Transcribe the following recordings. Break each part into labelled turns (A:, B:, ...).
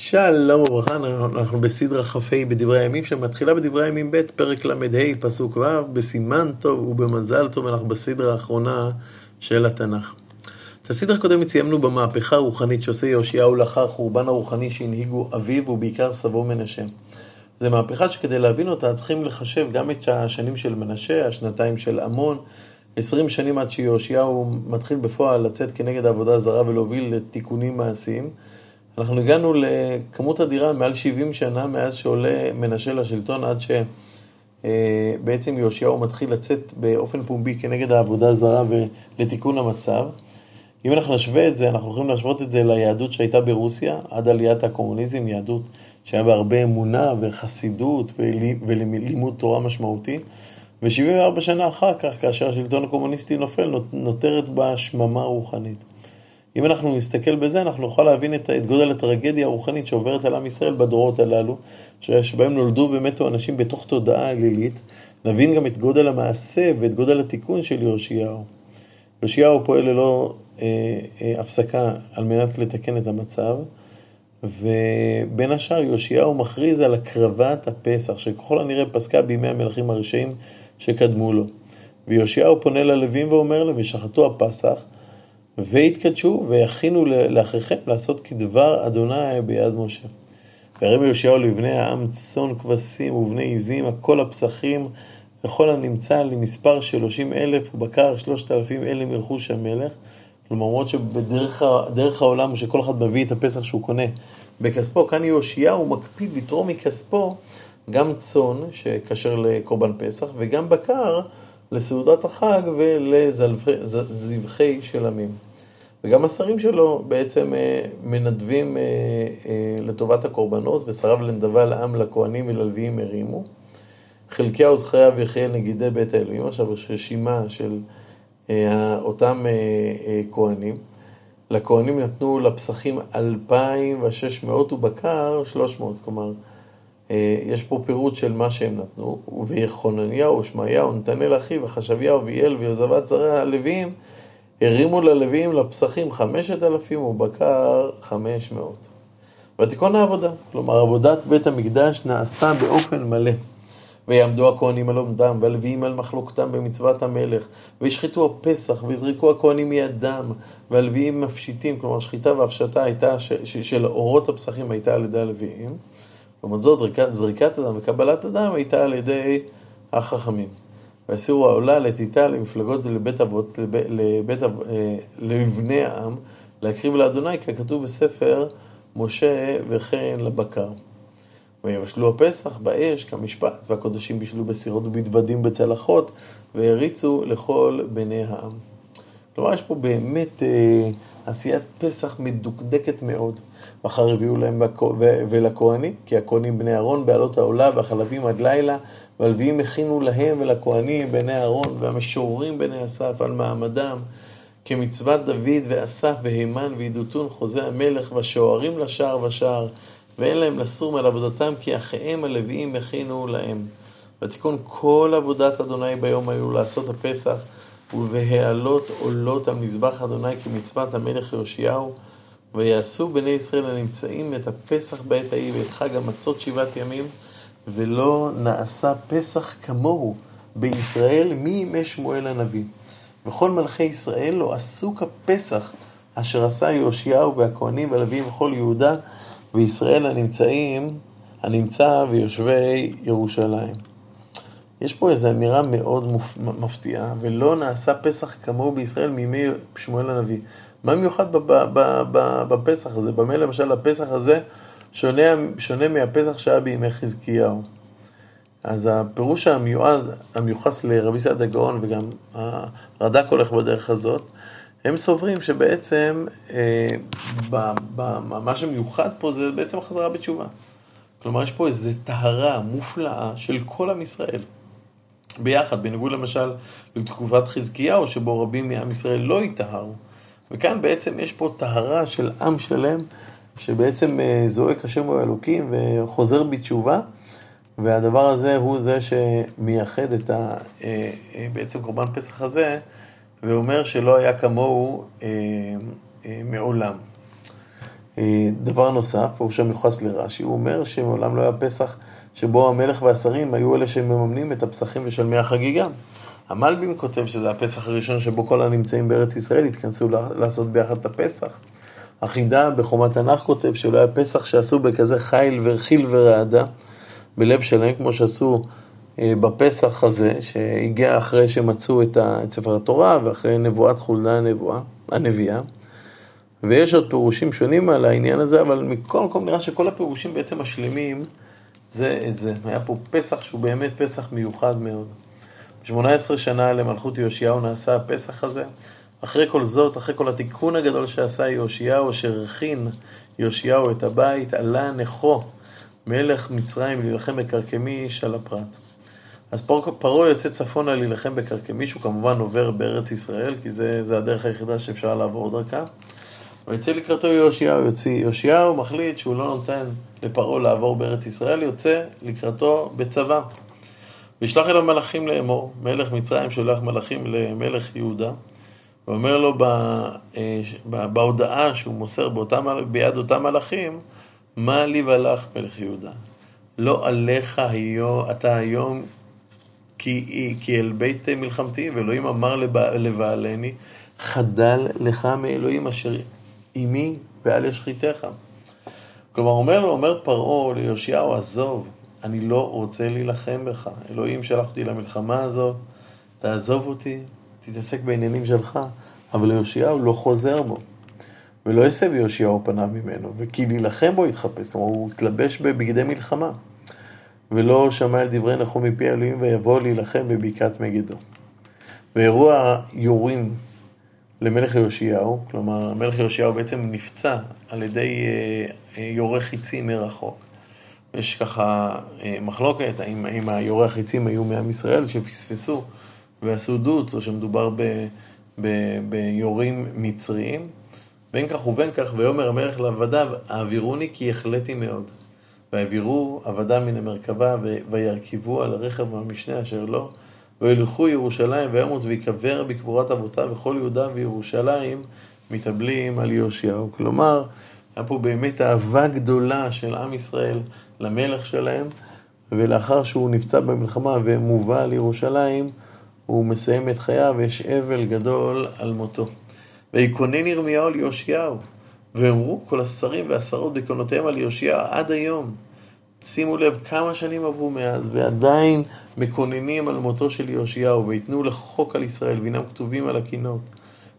A: שלום וברכה, אנחנו בסדרה כ"ה בדברי הימים שמתחילה בדברי הימים ב', פרק ל"ה, פסוק ו', בסימן טוב ובמזל טוב, אנחנו בסדרה האחרונה של התנ"ך. את הסדרה הקודמת סיימנו במהפכה הרוחנית שעושה יאשיהו לאחר חורבן הרוחני שהנהיגו אביו ובעיקר סבו מנשה. זו מהפכה שכדי להבין אותה צריכים לחשב גם את השנים של מנשה, השנתיים של עמון, עשרים שנים עד שיאשיהו מתחיל בפועל לצאת כנגד העבודה הזרה ולהוביל לתיקונים מעשיים. אנחנו הגענו לכמות אדירה מעל 70 שנה מאז שעולה מנשה לשלטון עד שבעצם יאשיהו מתחיל לצאת באופן פומבי כנגד העבודה הזרה ולתיקון המצב. אם אנחנו נשווה את זה, אנחנו יכולים להשוות את זה ליהדות שהייתה ברוסיה עד עליית הקומוניזם, יהדות שהיה בה הרבה אמונה וחסידות ולימוד תורה משמעותי. ו-74 שנה אחר כך, כאשר השלטון הקומוניסטי נופל, נותרת בה שממה רוחנית. אם אנחנו נסתכל בזה, אנחנו נוכל להבין את, את גודל הטרגדיה הרוחנית שעוברת על עם ישראל בדורות הללו, שבהם נולדו ומתו אנשים בתוך תודעה אלילית. נבין גם את גודל המעשה ואת גודל התיקון של יאשיהו. יאשיהו פועל ללא אה, אה, הפסקה על מנת לתקן את המצב, ובין השאר יאשיהו מכריז על הקרבת הפסח, שככל הנראה פסקה בימי המלכים הרשעים שקדמו לו. ויאשיהו פונה ללווים ואומר להם, ושחטו הפסח, והתקדשו ויכינו לאחיכם לעשות כדבר אדוני ביד משה. וירם יאשיהו לבני העם צאן כבשים ובני עזים, הכל הפסחים וכל הנמצא למספר שלושים אלף ובקר שלושת אלפים אלה מרכוש המלך. כלומר, למרות שבדרך העולם שכל אחד מביא את הפסח שהוא קונה בכספו, כאן יאשיהו מקפיד לתרום מכספו גם צאן, שכשר לקורבן פסח, וגם בקר לסעודת החג ולזבחי של עמים. וגם השרים שלו בעצם אה, מנדבים אה, אה, לטובת הקורבנות, ושריו לנדבה לעם, לכהנים וללוויים הרימו. חלקיה וזכריה ויחיאל נגידי בית האלוהים, עכשיו יש רשימה של אותם כהנים. לכהנים נתנו לפסחים 2,600 ובקר 300, כלומר, יש פה פירוט של מה שהם נתנו, ויחונניהו, שמעיהו, נתנאל אחיו, וחשביהו, ויעל, ויוזבת זרי הלוויים, הרימו ללווים לפסחים חמשת אלפים ובקר חמש מאות. ותיכון העבודה, כלומר עבודת בית המקדש נעשתה באופן מלא. ויעמדו הכהנים על עומדם, והלוויים על מחלוקתם במצוות המלך, וישחטו הפסח, ויזרקו הכהנים מידם, והלוויים מפשיטים, כלומר שחיטה והפשטה הייתה, של אורות הפסחים הייתה על ידי הלוויים. לעומת זאת, זריקת, אדם וקבלת אדם הייתה על ידי החכמים. והסירו העולה לתיתה למפלגות לבית אבות, לבית, אה, לבני העם, להקריב לאדוני, ככתוב בספר משה וכן לבקר. ויבשלו הפסח באש כמשפט, והקודשים בישלו בסירות ובדוודים בצלחות, והריצו לכל בני העם. כלומר, יש פה באמת אה, עשיית פסח מדוקדקת מאוד. מחר הביאו להם ולכהנים, כי הכהנים בני אהרון בעלות העולה והחלבים עד לילה, והלוויים הכינו להם ולכהנים בני אהרון, והמשוררים בני אסף על מעמדם, כמצוות דוד ואסף והימן ועידותון חוזה המלך, והשוערים לשער ושער, ואין להם לסור מעל עבודתם, כי אחיהם הלוויים הכינו להם. ותיקון כל עבודת אדוני ביום היו לעשות הפסח, ובהעלות עולות על מזבח אדוני כמצוות המלך יאשיהו. ויעשו בני ישראל הנמצאים את הפסח בעת ההיא ואת חג המצות שבעת ימים, ולא נעשה פסח כמוהו בישראל מימי שמואל הנביא. וכל מלכי ישראל לא עשו כפסח אשר עשה יאשיהו והכהנים והלווים וכל יהודה וישראל הנמצאים, הנמצא ויושבי ירושלים. יש פה איזו אמירה מאוד מפתיעה, ולא נעשה פסח כמוהו בישראל מימי שמואל הנביא. מה מיוחד בפסח הזה? במה למשל הפסח הזה שונה, שונה מהפסח שהיה בימי חזקיהו? אז הפירוש המיועד, המיוחס לרבי סעד הגאון וגם הרד"ק הולך בדרך הזאת, הם סוברים שבעצם אה, ב, ב, מה שמיוחד פה זה בעצם החזרה בתשובה. כלומר, יש פה איזו טהרה מופלאה של כל עם ישראל. ביחד, בניגוד למשל לתקופת חזקיהו, שבו רבים מעם ישראל לא יטהרו. וכאן בעצם יש פה טהרה של עם שלם, שבעצם אה, זועק השם הוא אלוקים וחוזר בתשובה, והדבר הזה הוא זה שמייחד את ה... אה, אה, בעצם קורבן פסח הזה, ואומר שלא היה כמוהו מעולם. דבר נוסף, הוא שם מיוחס לרש"י, הוא אומר שמעולם לא היה פסח שבו המלך והשרים היו אלה שמממנים את הפסחים ושלמי החגיגה. המלבים כותב שזה הפסח הראשון שבו כל הנמצאים בארץ ישראל התכנסו לעשות ביחד את הפסח. החידה בחומת תנ"ך כותב שלא היה פסח שעשו בכזה חיל וחיל ורעדה בלב שלהם, כמו שעשו אה, בפסח הזה, שהגיע אחרי שמצאו את ספר התורה ואחרי נבואת חולדה הנבואה, הנביאה. ויש עוד פירושים שונים על העניין הזה, אבל מכל מקום נראה שכל הפירושים בעצם משלימים זה את זה. היה פה פסח שהוא באמת פסח מיוחד מאוד. 18 שנה למלכות יאשיהו נעשה הפסח הזה. אחרי כל זאת, אחרי כל התיקון הגדול שעשה יאשיהו, אשר הכין יאשיהו את הבית, עלה נכו, מלך מצרים, להילחם בקרקמיש על הפרת. אז פרעה יוצא צפונה להילחם בקרקמיש, הוא כמובן עובר בארץ ישראל, כי זה, זה הדרך היחידה שאפשר לעבור דרכה. ויצא לקראתו יאשיהו, יוציא. יאשיהו מחליט שהוא לא נותן לפרעה לעבור בארץ ישראל, יוצא לקראתו בצבא. וישלח אליו מלאכים לאמור, מלך מצרים שולח מלאכים למלך יהודה, ואומר לו אה, בהודעה שהוא מוסר באותם, ביד אותם מלאכים, מה לי ולך מלך יהודה? לא עליך היום, אתה היום כי, כי אל בית מלחמתי, ואלוהים אמר לבעלני, חדל לך מאלוהים אשר עמי ואל ישחיתך. כלומר, אומר לו, אומר פרעה ליאשיהו, עזוב, אני לא רוצה להילחם בך. אלוהים שלח אותי למלחמה הזאת, תעזוב אותי, תתעסק בעניינים שלך. אבל יאשיהו לא חוזר בו. ולא יסב יאשיהו פניו ממנו, וכי להילחם בו יתחפש, כלומר הוא התלבש בבגדי מלחמה. ולא שמע אל דברי נחום מפי אלוהים ויבוא להילחם בבקעת מגידו. ואירוע יורים למלך יאשיהו, כלומר מלך יאשיהו בעצם נפצע על ידי אה, אה, יורה חיצים מרחוק. יש ככה אה, מחלוקת, האם, האם היורה החיצים היו מעם ישראל שפספסו ועשו או שמדובר ב, ב, ביורים מצריים. בין כך ובין כך, ויאמר המלך לעבדיו, העבירוני כי החלטי מאוד. והעבירו עבדם מן המרכבה, וירכבו על הרכב מהמשנה אשר לו, וילכו ירושלים וימות ויקבר בקבורת אבותיו, וכל יהודה וירושלים מתאבלים על יאשיהו. כלומר, היה פה באמת אהבה גדולה של עם ישראל למלך שלהם, ולאחר שהוא נפצע במלחמה ומובא לירושלים, הוא מסיים את חייו, ויש אבל גדול על מותו. ויקונן ירמיהו ליאשיהו, ואמרו כל השרים והשרות בקונותיהם על יאשיהו עד היום. שימו לב כמה שנים עברו מאז, ועדיין מקוננים על מותו של יאשיהו, ויתנו לחוק על ישראל, והנם כתובים על הקינות.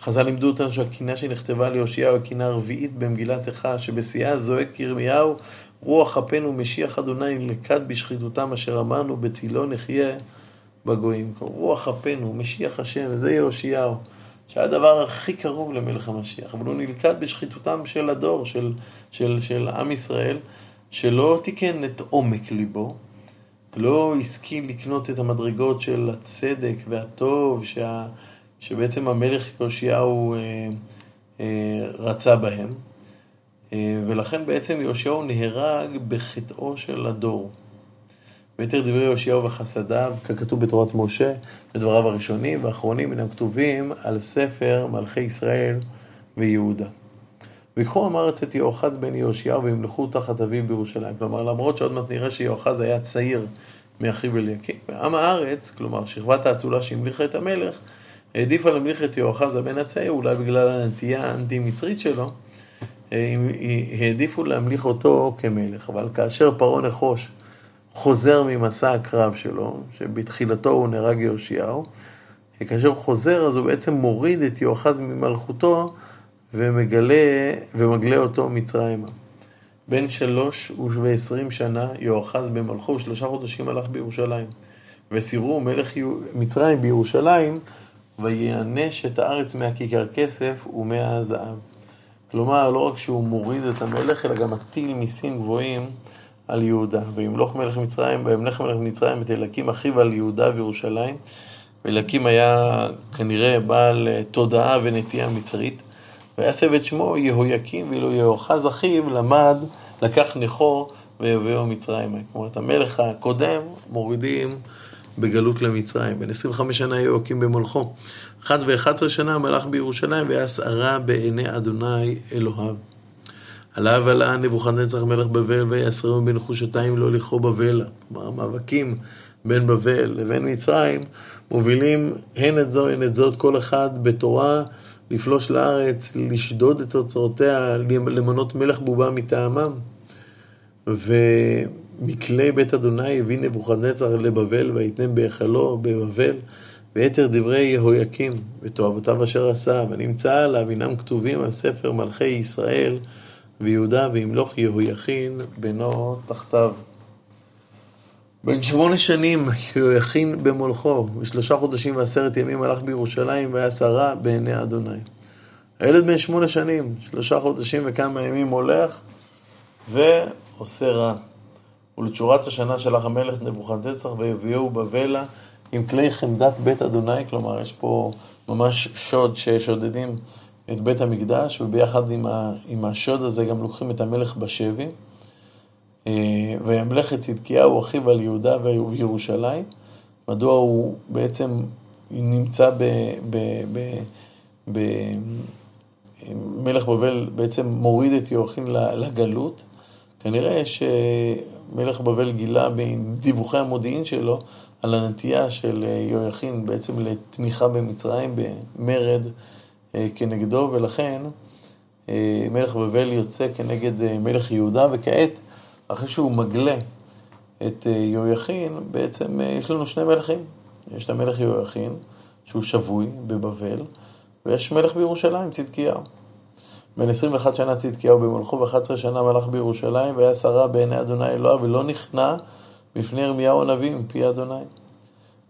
A: חז"ל לימדו אותנו שהקינה שנכתבה ליאשיהו, הקינה הרביעית במגילת איכה, שבשיאה זועק ירמיהו, רוח אפנו משיח אדוני נלכד בשחיתותם אשר אמרנו בצילו נחיה בגויים. רוח אפנו, משיח השם, וזה יאשיהו, שהיה הדבר הכי קרוב למלך המשיח, אבל הוא נלכד בשחיתותם של הדור, של, של, של עם ישראל, שלא תיקן את עומק ליבו, לא השכיל לקנות את המדרגות של הצדק והטוב שה, שבעצם המלך יאשיהו אה, אה, רצה בהם. אה, ולכן בעצם יאשיהו נהרג בחטאו של הדור. ויתר דברי יאשיהו וחסדיו, ככתוב בתורת משה, בדבריו הראשונים והאחרונים, מן הכתובים על ספר מלכי ישראל ויהודה. ויקחו עם הארץ את יהואחז בן יאשיהו וימלכו תחת אביו בירושלים. כלומר, למרות שעוד מעט נראה שיהואחז היה צעיר מאחיו אליקים, עם הארץ, כלומר, שכבת האצולה שהמליכה את המלך, העדיפה להמליך את יהואחז הבן הצעיר, אולי בגלל הנטייה האנטי-מצרית שלו, העדיפו להמליך אותו כמלך. אבל כאשר פרעה נחוש חוזר ממסע הקרב שלו, שבתחילתו הוא נהרג יאשיהו, כאשר הוא חוזר אז הוא בעצם מוריד את יואחז ממלכותו ומגלה, ומגלה אותו מצרימה. בן שלוש ועשרים שנה יואחז במלכו, ושלושה חודשים הלך בירושלים. וסירו מלך מצרים בירושלים, ויענש את הארץ מהכיכר כסף ומהזהב. כלומר, לא רק שהוא מוריד את המלך, אלא גם מטיל מיסים גבוהים על יהודה. וימלוך מלך מצרים, וימלך מלך מצרים את אליקים אחיו על יהודה וירושלים. ואליקים היה כנראה בעל תודעה ונטייה מצרית. ויסב את שמו יהויקים, ואילו יהואחז אחיו למד, לקח נכו ויביאו מצרים. כלומר, את המלך הקודם מורידים בגלות למצרים. בן 25 שנה יהויקים במולכו. אחת ואחת עשרה שנה מלך בירושלים, והיה סערה בעיני אדוני אלוהיו. עליו עלה נבוכדנצר מלך בבל ויעשרון בנחושתיים לא לכו בבלה. כלומר, המאבקים בין בבל לבין מצרים מובילים הן את זו הן את זאת, כל אחד בתורה לפלוש לארץ, לשדוד את אוצרותיה, למנות מלך בובה מטעמם. ומכלי בית אדוני הביא נבוכדנצר לבבל ויתנם בהיכלו בבבל. ויתר דברי יהויקים ותועבותיו אשר עשה, ונמצא עליו הנם כתובים על ספר מלכי ישראל ויהודה וימלוך יהויכין בנו תחתיו. בן שמונה שנים יהויכין במולכו, ושלושה חודשים ועשרת ימים הלך בירושלים והיה שרה בעיני אדוני. הילד בן שמונה שנים, שלושה חודשים וכמה ימים הולך ועושה רע. ולתשורת השנה שלח המלך נבוכדנצר ויביאו בבלה עם כלי חמדת בית אדוני, כלומר יש פה ממש שוד ששודדים את בית המקדש, וביחד עם, ה, עם השוד הזה גם לוקחים את המלך בשבי. אה, וימלך את צדקיהו אחיו על יהודה וירושלים. מדוע הוא בעצם נמצא ב... ב, ב, ב מלך בבל בעצם מוריד את יהוכין לגלות. כנראה שמלך בבל גילה בדיווחי המודיעין שלו על הנטייה של יהויכין בעצם לתמיכה במצרים, במרד כנגדו, ולכן אה, מלך בבל יוצא כנגד מלך יהודה, וכעת, אחרי שהוא מגלה את יהויכין, בעצם יש לנו שני מלכים. יש את המלך יהויכין, שהוא שבוי בבבל, ויש מלך בירושלים, צדקיהו. בן 21 שנה צדקיהו במלכו, ו-11 שנה מלך בירושלים, והיה שרה בעיני אדוני אלוהיו, ולא נכנע בפני ירמיהו הנביא מפי אדוני.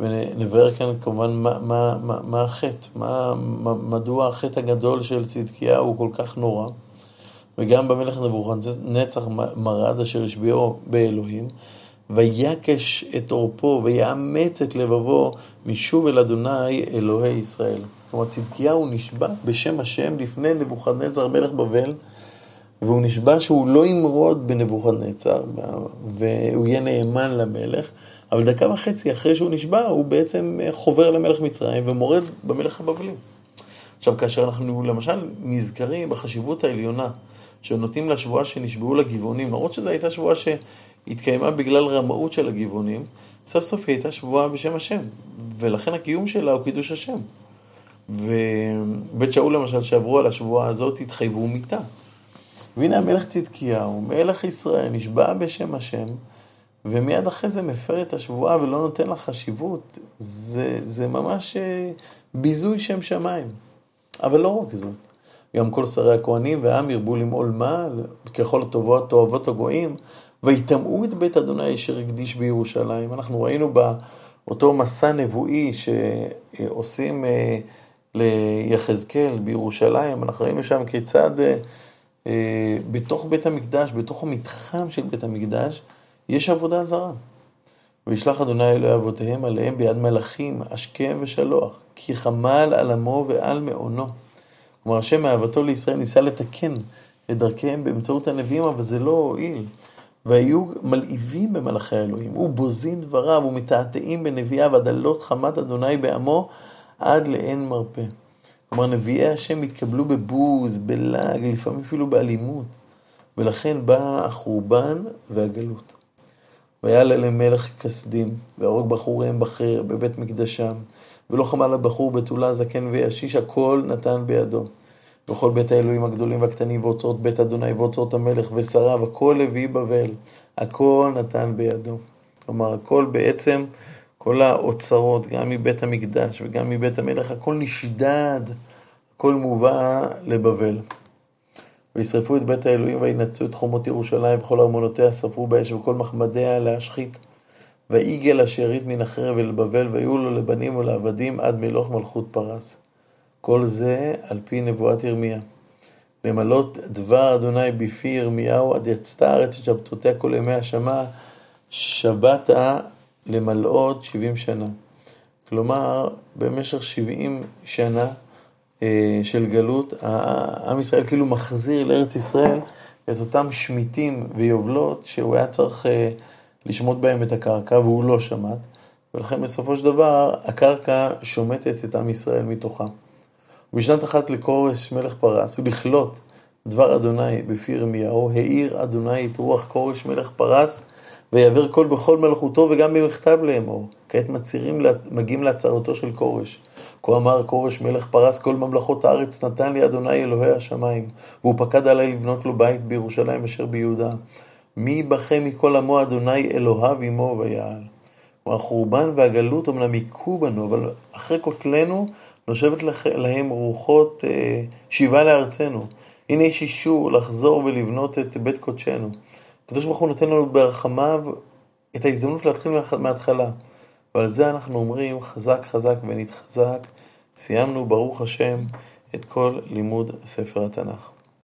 A: ונבהר כאן כמובן מה, מה, מה, מה החטא, מה, מה, מדוע החטא הגדול של צדקיה הוא כל כך נורא. וגם במלך נבוכדנצר מרד אשר השביעו באלוהים, ויקש את עורפו ויאמץ את לבבו משוב אל אדוני אלוהי ישראל. כלומר צדקיהו נשבע בשם השם לפני נבוכדנצר מלך בבל, והוא נשבע שהוא לא ימרוד בנבוכדנצר, והוא יהיה נאמן למלך, אבל דקה וחצי אחרי שהוא נשבע, הוא בעצם חובר למלך מצרים ומורד במלך הבבלי. עכשיו, כאשר אנחנו למשל נזכרים בחשיבות העליונה שנותנים לשבועה שנשבעו לגבעונים, למרות שזו הייתה שבועה שהתקיימה בגלל רמאות של הגבעונים, סוף סוף היא הייתה שבועה בשם השם, ולכן הקיום שלה הוא קידוש השם. ובית שאול למשל, שעברו על השבועה הזאת, התחייבו מיתה. והנה המלך צדקיהו, מלך ישראל, נשבע בשם השם, ומיד אחרי זה מפר את השבועה ולא נותן לה חשיבות, זה, זה ממש אה, ביזוי שם שמיים. אבל לא רק זאת, גם כל שרי הכהנים והעם ירבו למעול מה, ככל הטובות, תועבות הגויים, ויטמאו את בית אדוני אשר הקדיש בירושלים. אנחנו ראינו באותו מסע נבואי שעושים אה, ליחזקאל בירושלים, אנחנו ראינו שם כיצד אה, בתוך בית המקדש, בתוך המתחם של בית המקדש, יש עבודה זרה. וישלח אדוני אלוהי אבותיהם עליהם ביד מלאכים, השכם ושלוח, כי חמל על עמו ועל מעונו. כלומר, השם מאהבתו לישראל ניסה לתקן את דרכיהם באמצעות הנביאים, אבל זה לא הועיל. והיו מלהיבים במלאכי האלוהים, ובוזים דבריו, ומתעתעים בנביאיו, עדלות חמת אדוני בעמו, עד לאין מרפא. כלומר, נביאי השם התקבלו בבוז, בלעג, לפעמים אפילו באלימות. ולכן בא החורבן והגלות. ויעלה למלך כסדים, והרוג בחוריהם בחר בבית מקדשם, ולא חמל הבחור בתולה זקן וישיש, הכל נתן בידו. וכל בית האלוהים הגדולים והקטנים, ואוצרות בית אדוני, ואוצרות המלך ושריו, הכל הביא בבל, הכל נתן בידו. כלומר, הכל בעצם, כל האוצרות, גם מבית המקדש וגם מבית המלך, הכל נשדד, הכל מובא לבבל. וישרפו את בית האלוהים וינצו את חומות ירושלים וכל ארמונותיה שרפו באש וכל מחמדיה להשחית. ויגל השארית מן החרב אל בבל ויהיו לו לבנים ולעבדים עד מלוך מלכות פרס. כל זה על פי נבואת ירמיה. למלות דבר אדוני בפי ירמיהו עד יצתה הארץ שבתותיה כל ימי השמה שבתה למלאות שבעים שנה. כלומר, במשך שבעים שנה אה, של גלות, עם ישראל כאילו מחזיר לארץ ישראל את אותם שמיטים ויובלות שהוא היה צריך אה, לשמוט בהם את הקרקע והוא לא שמט, ולכן בסופו של דבר הקרקע שומטת את עם ישראל מתוכה. ובשנת אחת לכורש מלך פרס ולכלות דבר אדוני בפי ירמיהו, העיר אדוני את רוח כורש מלך פרס, ויעבר קול בכל מלכותו וגם במכתב לאמור. כעת מצהירים, מגיעים להצהרתו של כורש. כה אמר כורש מלך פרס, כל ממלכות הארץ נתן לי אדוני אלוהי השמיים, והוא פקד עלי לבנות לו בית בירושלים אשר ביהודה. מי בכם מכל עמו אדוני אלוהיו עמו ויעל. החורבן והגלות אמנם היכו בנו, אבל אחרי קוטלנו נושבת להם רוחות אה, שיבה לארצנו. הנה יש אישור לחזור ולבנות את בית קודשנו. הקדוש ברוך הוא נותן לנו ברחמיו את ההזדמנות להתחיל מההתחלה. ועל זה אנחנו אומרים חזק חזק ונתחזק. סיימנו, ברוך השם, את כל לימוד ספר התנ"ך.